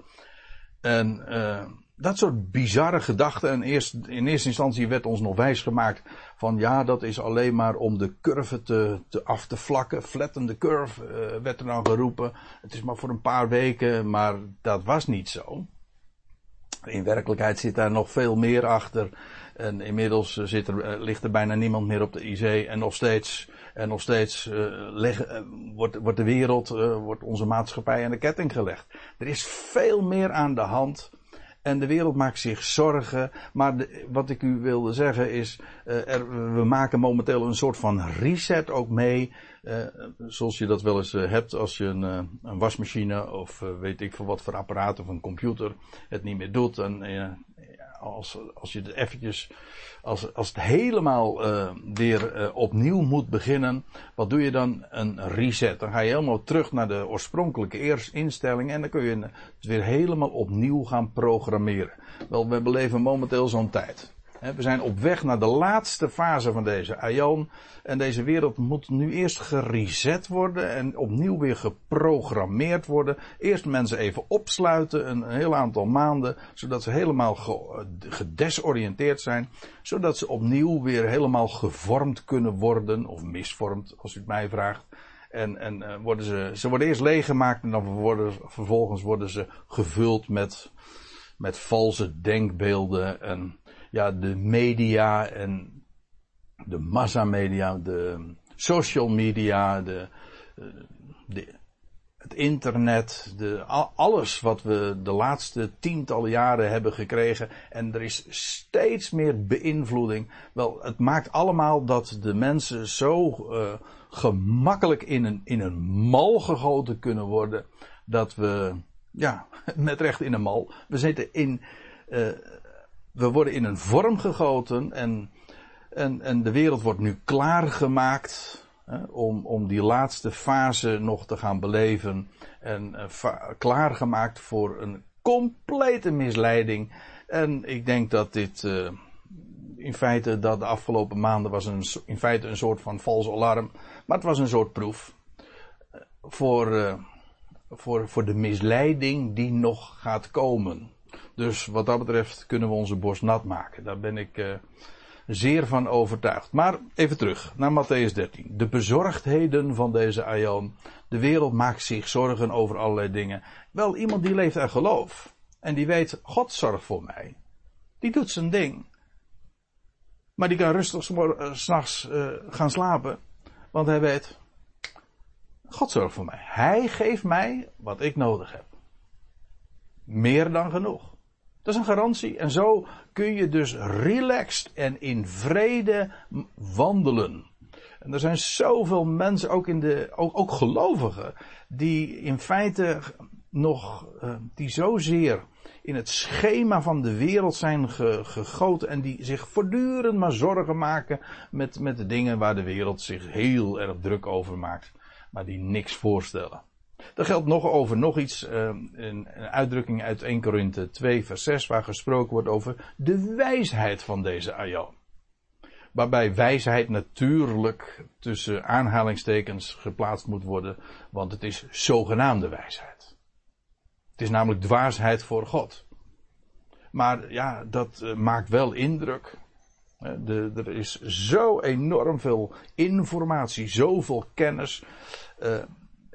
En uh, dat soort bizarre gedachten. En eerst, in eerste instantie werd ons nog wijsgemaakt van ja, dat is alleen maar om de curve te, te af te vlakken. Flatten the curve uh, werd er dan geroepen. Het is maar voor een paar weken, maar dat was niet zo. In werkelijkheid zit daar nog veel meer achter. En inmiddels zit er, uh, ligt er bijna niemand meer op de IC. En nog steeds, en nog steeds wordt, wordt de wereld, wordt onze maatschappij aan de ketting gelegd. Er is veel meer aan de hand en de wereld maakt zich zorgen. Maar wat ik u wilde zeggen is, uh, er, we maken momenteel een soort van reset ook mee. Uh, zoals je dat wel eens uh, hebt als je een, een wasmachine of weet ik veel wat voor apparaat of een computer het niet meer doet. Als, als je het eventjes, als, als het helemaal uh, weer uh, opnieuw moet beginnen, wat doe je dan? Een reset. Dan ga je helemaal terug naar de oorspronkelijke instelling en dan kun je het weer helemaal opnieuw gaan programmeren. Wel, we beleven momenteel zo'n tijd. We zijn op weg naar de laatste fase van deze aion. En deze wereld moet nu eerst gereset worden en opnieuw weer geprogrammeerd worden. Eerst mensen even opsluiten, een heel aantal maanden, zodat ze helemaal gedesoriënteerd zijn. Zodat ze opnieuw weer helemaal gevormd kunnen worden, of misvormd, als u het mij vraagt. En, en uh, worden ze, ze worden eerst leeggemaakt en dan worden, vervolgens worden ze gevuld met, met valse denkbeelden en ja, de media en de massamedia, de social media, de, de, het internet, de, alles wat we de laatste tientallen jaren hebben gekregen. En er is steeds meer beïnvloeding. Wel, het maakt allemaal dat de mensen zo uh, gemakkelijk in een, in een mal gegoten kunnen worden. Dat we, ja, met recht in een mal. We zitten in, uh, we worden in een vorm gegoten en, en, en de wereld wordt nu klaargemaakt hè, om, om die laatste fase nog te gaan beleven. En uh, klaargemaakt voor een complete misleiding. En ik denk dat dit uh, in feite dat de afgelopen maanden was een, in feite een soort van vals alarm. Maar het was een soort proef eh, voor, uh, voor, voor de misleiding die nog gaat komen. Dus wat dat betreft kunnen we onze borst nat maken. Daar ben ik uh, zeer van overtuigd. Maar even terug naar Matthäus 13. De bezorgdheden van deze Aion. De wereld maakt zich zorgen over allerlei dingen. Wel, iemand die leeft uit geloof. En die weet, God zorgt voor mij. Die doet zijn ding. Maar die kan rustig uh, s'nachts uh, gaan slapen. Want hij weet, God zorgt voor mij. Hij geeft mij wat ik nodig heb. Meer dan genoeg. Dat is een garantie. En zo kun je dus relaxed en in vrede wandelen. En er zijn zoveel mensen, ook, in de, ook, ook gelovigen, die in feite nog, uh, die zozeer in het schema van de wereld zijn ge, gegoten en die zich voortdurend maar zorgen maken met, met de dingen waar de wereld zich heel erg druk over maakt, maar die niks voorstellen. Dat geldt nog over nog iets, een, een uitdrukking uit 1 Korinthe 2 vers 6 waar gesproken wordt over de wijsheid van deze Aion. Waarbij wijsheid natuurlijk tussen aanhalingstekens geplaatst moet worden, want het is zogenaamde wijsheid. Het is namelijk dwaasheid voor God. Maar ja, dat uh, maakt wel indruk. Er is zo enorm veel informatie, zoveel kennis. Uh,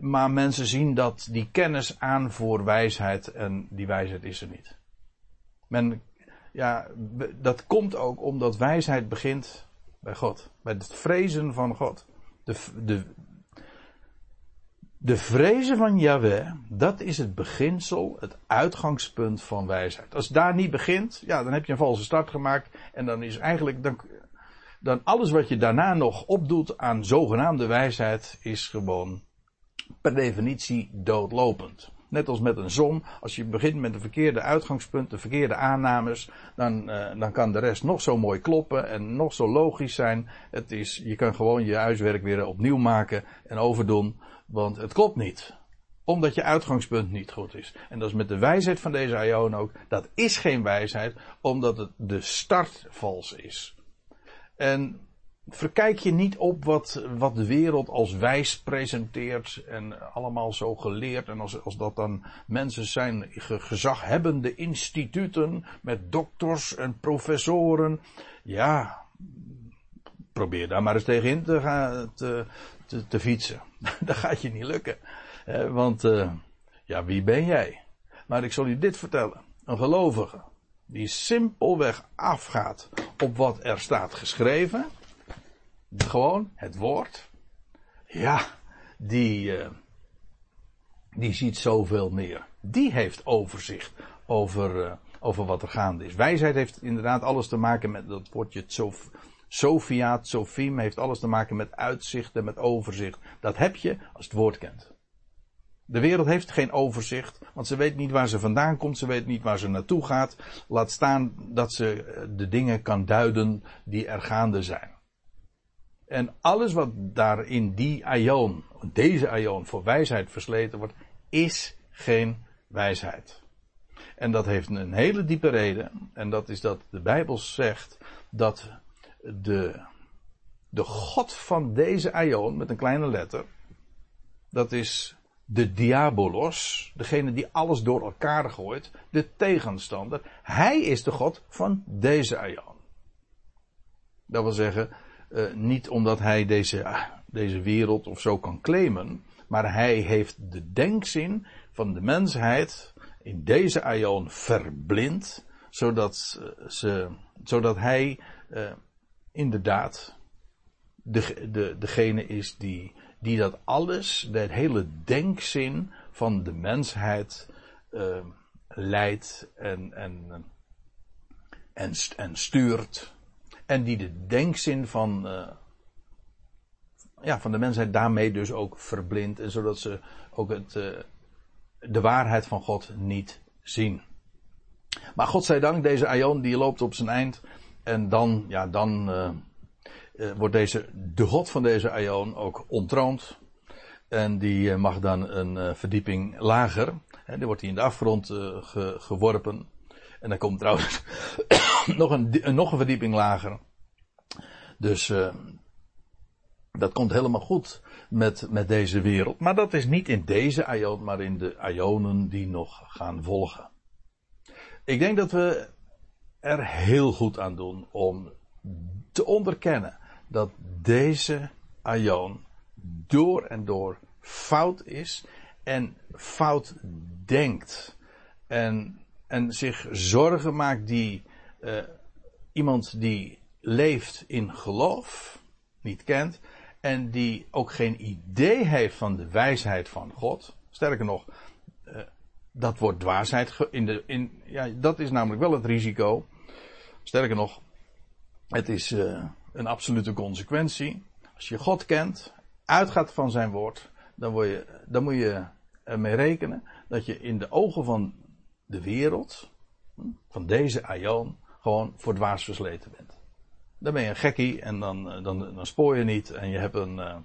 maar mensen zien dat die kennis aan voor wijsheid en die wijsheid is er niet. Men, ja, dat komt ook omdat wijsheid begint bij God. Bij het vrezen van God. De, de, de vrezen van Yahweh, dat is het beginsel, het uitgangspunt van wijsheid. Als daar niet begint, ja, dan heb je een valse start gemaakt. En dan is eigenlijk, dan, dan alles wat je daarna nog opdoet aan zogenaamde wijsheid, is gewoon per definitie doodlopend. Net als met een som, als je begint met een verkeerde uitgangspunt, de verkeerde aannames, dan, uh, dan kan de rest nog zo mooi kloppen en nog zo logisch zijn. Het is, je kan gewoon je huiswerk weer opnieuw maken en overdoen, want het klopt niet. Omdat je uitgangspunt niet goed is. En dat is met de wijsheid van deze Aion ook. Dat is geen wijsheid, omdat het de start vals is. En verkijk je niet op wat, wat de wereld als wijs presenteert en allemaal zo geleerd. En als, als dat dan mensen zijn, gezaghebbende instituten met dokters en professoren. Ja, probeer daar maar eens tegenin te, gaan, te, te, fietsen. dat gaat je niet lukken. want, uh, ja, wie ben jij? Maar ik zal u dit vertellen. Een gelovige die simpelweg afgaat op wat er staat geschreven gewoon het woord. Ja, die, uh, die ziet zoveel meer. Die heeft overzicht over, uh, over wat er gaande is. Wijsheid heeft inderdaad alles te maken met dat woordje sof, Sofiaat, Sofiem, heeft alles te maken met uitzicht en met overzicht. Dat heb je als het woord kent. De wereld heeft geen overzicht, want ze weet niet waar ze vandaan komt, ze weet niet waar ze naartoe gaat. Laat staan dat ze eh, de dingen kan duiden die er gaande zijn. En alles wat daar in die aion, deze aion, voor wijsheid versleten wordt, is geen wijsheid. En dat heeft een hele diepe reden. En dat is dat de Bijbel zegt dat de, de God van deze aion, met een kleine letter, dat is de diabolos, degene die alles door elkaar gooit, de tegenstander. Hij is de God van deze aion. Dat wil zeggen, uh, niet omdat hij deze, uh, deze wereld of zo kan claimen, maar hij heeft de denkzin van de mensheid in deze aion verblind, zodat, uh, ze, zodat hij inderdaad de, de, degene is die, die dat alles, de hele denkzin van de mensheid leidt en, en, en, en stuurt en die de denkzin van, uh, ja, van de mensheid daarmee dus ook verblindt. En zodat ze ook het, uh, de waarheid van God niet zien. Maar God zij dank, deze Aion die loopt op zijn eind. En dan, ja, dan uh, wordt deze, de God van deze Aion ook ontroond. En die mag dan een verdieping lager. Hè, die wordt hij in de afgrond ge, geworpen. En dan komt trouwens nog, een, nog een verdieping lager. Dus uh, dat komt helemaal goed met, met deze wereld. Maar dat is niet in deze aion, maar in de aionen die nog gaan volgen. Ik denk dat we er heel goed aan doen om te onderkennen dat deze aion door en door fout is en fout denkt. En, en zich zorgen maakt die uh, iemand die leeft in geloof, niet kent, en die ook geen idee heeft van de wijsheid van God. Sterker nog, uh, dat wordt dwaasheid. In de, in, ja, dat is namelijk wel het risico. Sterker nog, het is uh, een absolute consequentie. Als je God kent, uitgaat van zijn woord, dan, word je, dan moet je ermee rekenen dat je in de ogen van de wereld, hm, van deze aion, gewoon voor dwaas versleten bent. Dan ben je een gekkie en dan, eh, dan, dan spoor je niet en je hebt een. Uh...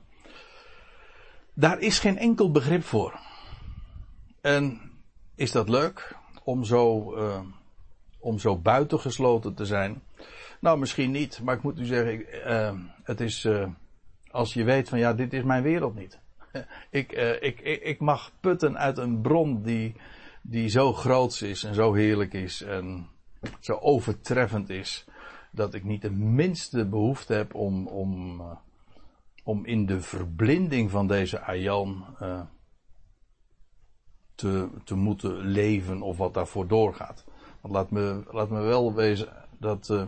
Daar is geen enkel begrip voor. En is dat leuk om zo, uh, om zo buitengesloten te zijn? Nou, misschien niet, maar ik moet u zeggen, het is als je weet van ja, dit is mijn wereld niet. ik, ik, ik, ik mag putten uit een bron die, die zo groot is en zo heerlijk is en zo overtreffend is dat ik niet de minste behoefte heb om, om, uh, om in de verblinding van deze Ayan uh, te, te moeten leven of wat daarvoor doorgaat. Want laat me, laat me wel wezen dat uh,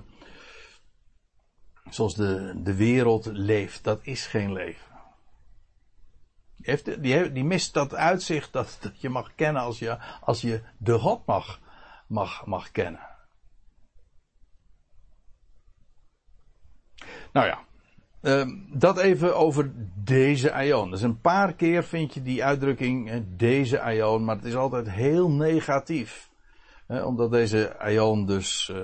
zoals de, de wereld leeft, dat is geen leven. Die, die, mist dat uitzicht dat, je mag kennen als je, als je de God mag, mag, mag kennen. Nou ja, uh, dat even over deze aion. Dus een paar keer vind je die uitdrukking deze aion, maar het is altijd heel negatief. omdat deze aion dus uh,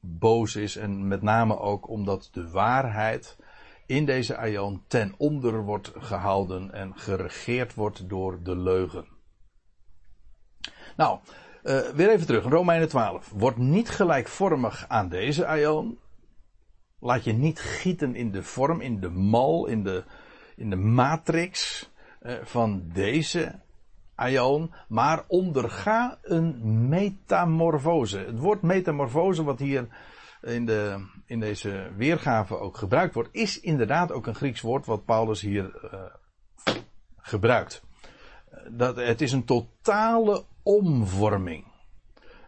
boos is en met name ook omdat de waarheid in deze aion ten onder wordt gehouden en geregeerd wordt door de leugen. Nou, uh, weer even terug, Romeinen 12. Wordt niet gelijkvormig aan deze aion, Laat je niet gieten in de vorm, in de mal, in de, in de matrix eh, van deze aion, maar onderga een metamorfose. Het woord metamorfose, wat hier in, de, in deze weergave ook gebruikt wordt, is inderdaad ook een Grieks woord wat Paulus hier uh, gebruikt. Dat, het is een totale omvorming.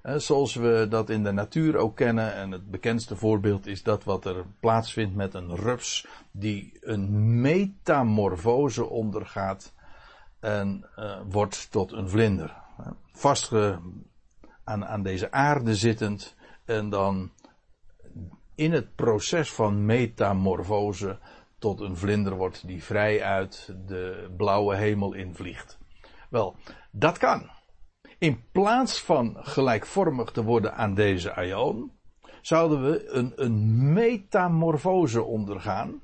Zoals we dat in de natuur ook kennen. En het bekendste voorbeeld is dat wat er plaatsvindt met een rups die een metamorfose ondergaat en wordt tot een vlinder. Vast aan, aan deze aarde zittend en dan in het proces van metamorfose tot een vlinder wordt die vrij uit de blauwe hemel invliegt. Wel, dat kan. In plaats van gelijkvormig te worden aan deze aion, zouden we een, een metamorfose ondergaan.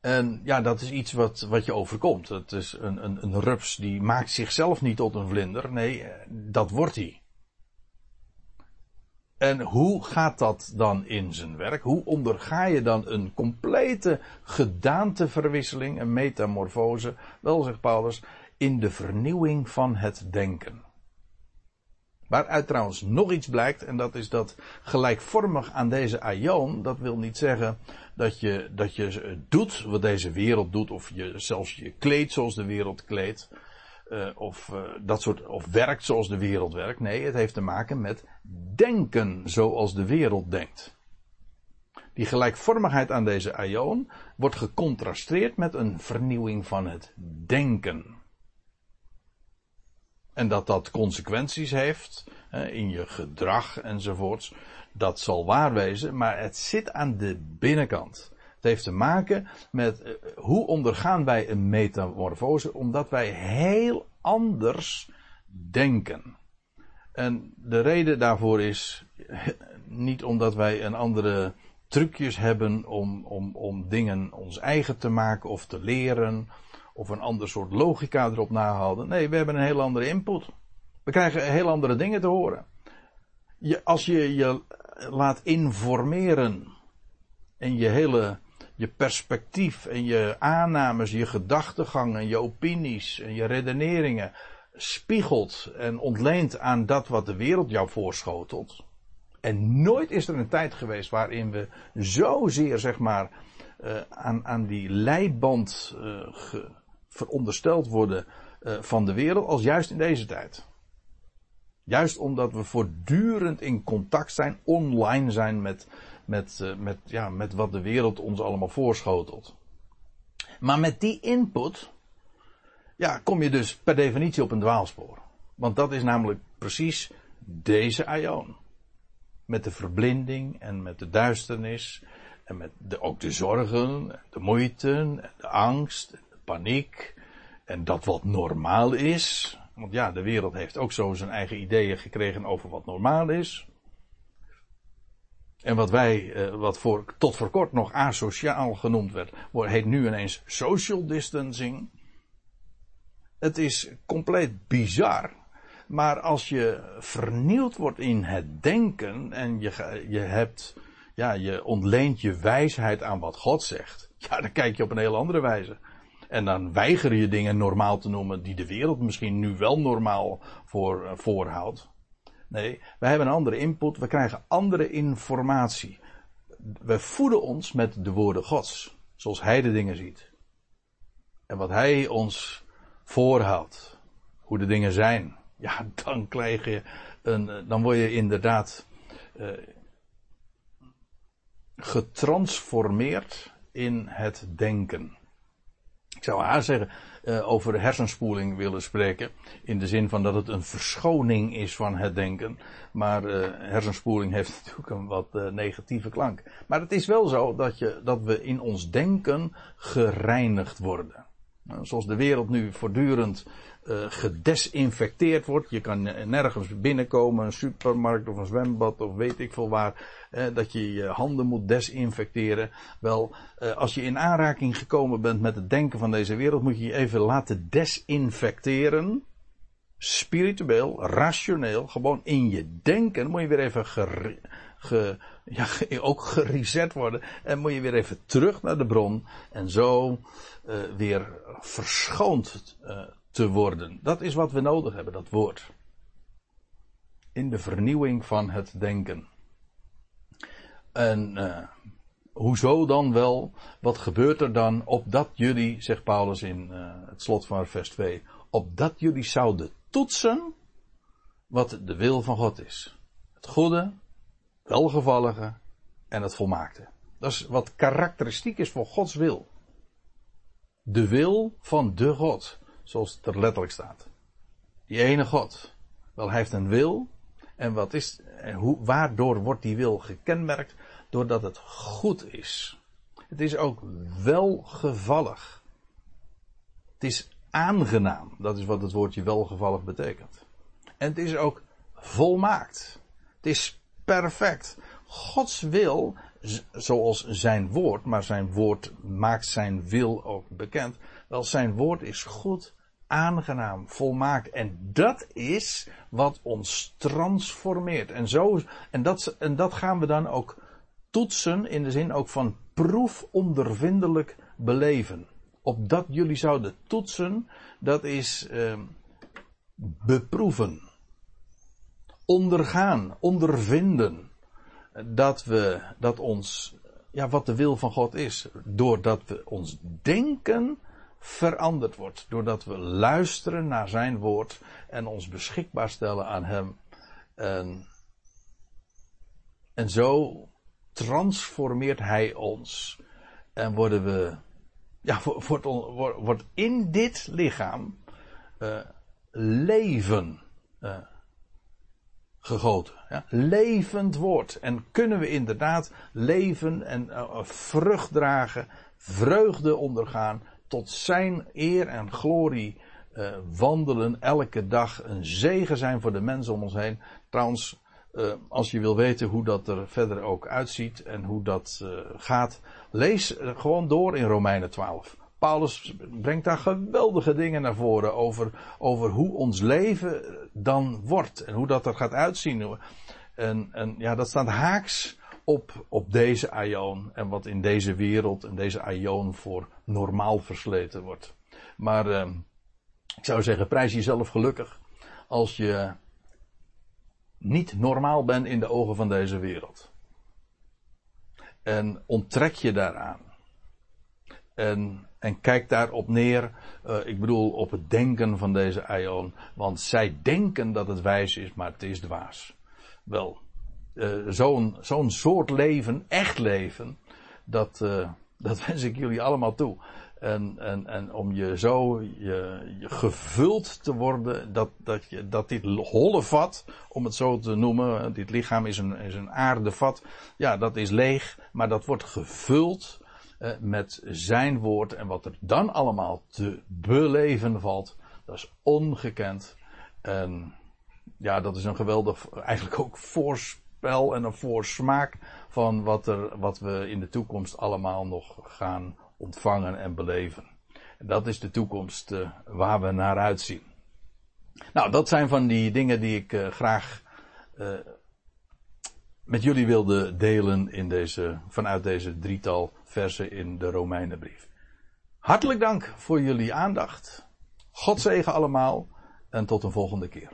En ja, dat is iets wat, wat je overkomt. Het is een, een, rups die maakt zichzelf niet tot een vlinder. Nee, dat wordt hij. En hoe gaat dat dan in zijn werk? Hoe onderga je dan een complete gedaanteverwisseling, een metamorfose? Wel, zegt Paulus, in de vernieuwing van het denken. Waaruit trouwens nog iets blijkt, en dat is dat gelijkvormig aan deze aion, dat wil niet zeggen dat je, dat je doet wat deze wereld doet, of je zelfs je kleedt zoals de wereld kleedt, uh, of uh, dat soort, of werkt zoals de wereld werkt. Nee, het heeft te maken met denken zoals de wereld denkt. Die gelijkvormigheid aan deze aion wordt gecontrasteerd met een vernieuwing van het denken. En dat dat consequenties heeft in je gedrag enzovoorts. Dat zal waar wezen, maar het zit aan de binnenkant. Het heeft te maken met eh, hoe ondergaan wij een metamorfose, omdat wij heel anders denken. En de reden daarvoor is niet omdat wij een andere trucjes hebben om, om, om dingen ons eigen te maken of te leren of een ander soort logica erop nahouden. Nee, we hebben een heel andere input. We krijgen heel andere dingen te horen. Je, als je je laat informeren en je hele je perspectief en je aannames, je gedachtegang en je opinies en je redeneringen spiegelt en ontleent aan dat wat de wereld jou voorschotelt. En nooit is er een tijd geweest waarin we zozeer, zeg maar, uh, aan, aan die leiband ge, verondersteld worden uh, van de wereld als juist in deze tijd. Juist omdat we voortdurend in contact zijn, online zijn met, met, uh, met, ja, met wat de wereld ons allemaal voorschotelt. Maar met die input, ja, kom je dus per definitie op een dwaalspoor. Want dat is namelijk precies deze aion. Met de verblinding en met de duisternis en met de, ook de zorgen, de moeite, de angst, paniek en dat wat normaal is. Want ja, de wereld heeft ook zo zijn eigen ideeën gekregen over wat normaal is. En wat wij, eh, wat voor, tot voor kort nog asociaal genoemd werd, heet nu ineens social distancing. Het is compleet bizar. Maar als je vernieuwd wordt in het denken en je, je hebt, ja, je ontleent je wijsheid aan wat God zegt. Ja, dan kijk je op een heel andere wijze. En dan weiger je dingen normaal te noemen die de wereld misschien nu wel normaal voor, uh, voorhoudt. Nee, wij hebben een andere input, we krijgen andere informatie. We voeden ons met de woorden Gods, zoals Hij de dingen ziet. En wat Hij ons voorhoudt, hoe de dingen zijn. Ja, dan krijg je een, eh, dan word je inderdaad uh, getransformeerd in het denken. Ik zou haar zeggen, uh, over hersenspoeling willen spreken. In de zin van dat het een verschoning is van het denken. Maar uh, hersenspoeling heeft natuurlijk een wat uh, negatieve klank. Maar het is wel zo dat, je, dat we in ons denken gereinigd worden. Zoals de wereld nu voortdurend uh, gedesinfecteerd wordt. Je kan nergens binnenkomen, een supermarkt of een zwembad of weet ik veel waar. Eh, dat je je handen moet desinfecteren. Wel, als je in aanraking gekomen bent met het denken van deze wereld, moet je je even laten desinfecteren. spiritueel, rationeel, gewoon in je denken, moet je weer even ge, ja, ook gereset worden. En moet je weer even terug naar de bron en zo weer verschoond te worden. Dat is wat we nodig hebben, dat woord. In de vernieuwing van het denken. En uh, hoezo dan wel? Wat gebeurt er dan opdat jullie, zegt Paulus in het slot van vers 2, opdat jullie zouden toetsen wat de wil van God is. Het goede, welgevallige en het volmaakte. Dat is wat karakteristiek is voor Gods wil. De wil van de God, zoals het er letterlijk staat. Die ene God. Wel, hij heeft een wil. En wat is, en hoe, waardoor wordt die wil gekenmerkt? Doordat het goed is. Het is ook welgevallig. Het is aangenaam. Dat is wat het woordje welgevallig betekent. En het is ook volmaakt. Het is perfect. Gods wil, zoals zijn woord, maar zijn woord maakt zijn wil ook bekend. Wel, zijn woord is goed, aangenaam, volmaakt. En dat is wat ons transformeert. En, zo, en, dat, en dat gaan we dan ook toetsen in de zin ook van proefondervindelijk beleven. Opdat jullie zouden toetsen, dat is uh, beproeven ondergaan, ondervinden. Dat we, dat ons, ja, wat de wil van God is. Doordat we ons denken veranderd wordt. Doordat we luisteren naar zijn woord en ons beschikbaar stellen aan hem. En, en zo transformeert hij ons. En worden we, ja, wordt, wordt in dit lichaam uh, leven. Uh, gegoten. Ja? Levend woord. En kunnen we inderdaad leven en uh, vrucht dragen, vreugde ondergaan, tot zijn eer en glorie uh, wandelen elke dag. Een zegen zijn voor de mensen om ons heen. Trouwens, uh, als je wil weten hoe dat er verder ook uitziet en hoe dat gaat, lees gewoon door in Romeinen 12. Paulus brengt daar geweldige dingen naar voren over, over hoe ons leven dan wordt en hoe dat er gaat uitzien. En, en ja, dat staat haaks op, op deze aion en wat in deze wereld en deze aion voor normaal versleten wordt. Maar eh, ik zou zeggen, prijs jezelf gelukkig als je niet normaal bent in de ogen van deze wereld. En onttrek je daaraan. En en kijk daarop neer, uh, ik bedoel op het denken van deze Aion. Want zij denken dat het wijs is, maar het is dwaas. Wel, uh, zo'n zo'n soort leven, echt leven, dat, uh, dat wens ik jullie allemaal toe. En, en, en om je zo je, gevuld te worden, dat, dat, je, dat dit holle vat, om het zo te noemen, dit lichaam is een, is een aardevat, ja, dat is leeg, maar dat wordt gevuld eh, met zijn woord en wat er dan allemaal te beleven valt, dat is ongekend. En ja, dat is een geweldig, eigenlijk ook voorspel en een voorsmaak van wat, er, wat we in de toekomst allemaal nog gaan ontvangen en beleven. En dat is de toekomst uh, waar we naar uitzien. Nou, dat zijn van die dingen die ik uh, graag uh, met jullie wilde delen in deze, vanuit deze drietal versen in de Romeinenbrief. Hartelijk dank voor jullie aandacht. God zegen allemaal en tot een volgende keer.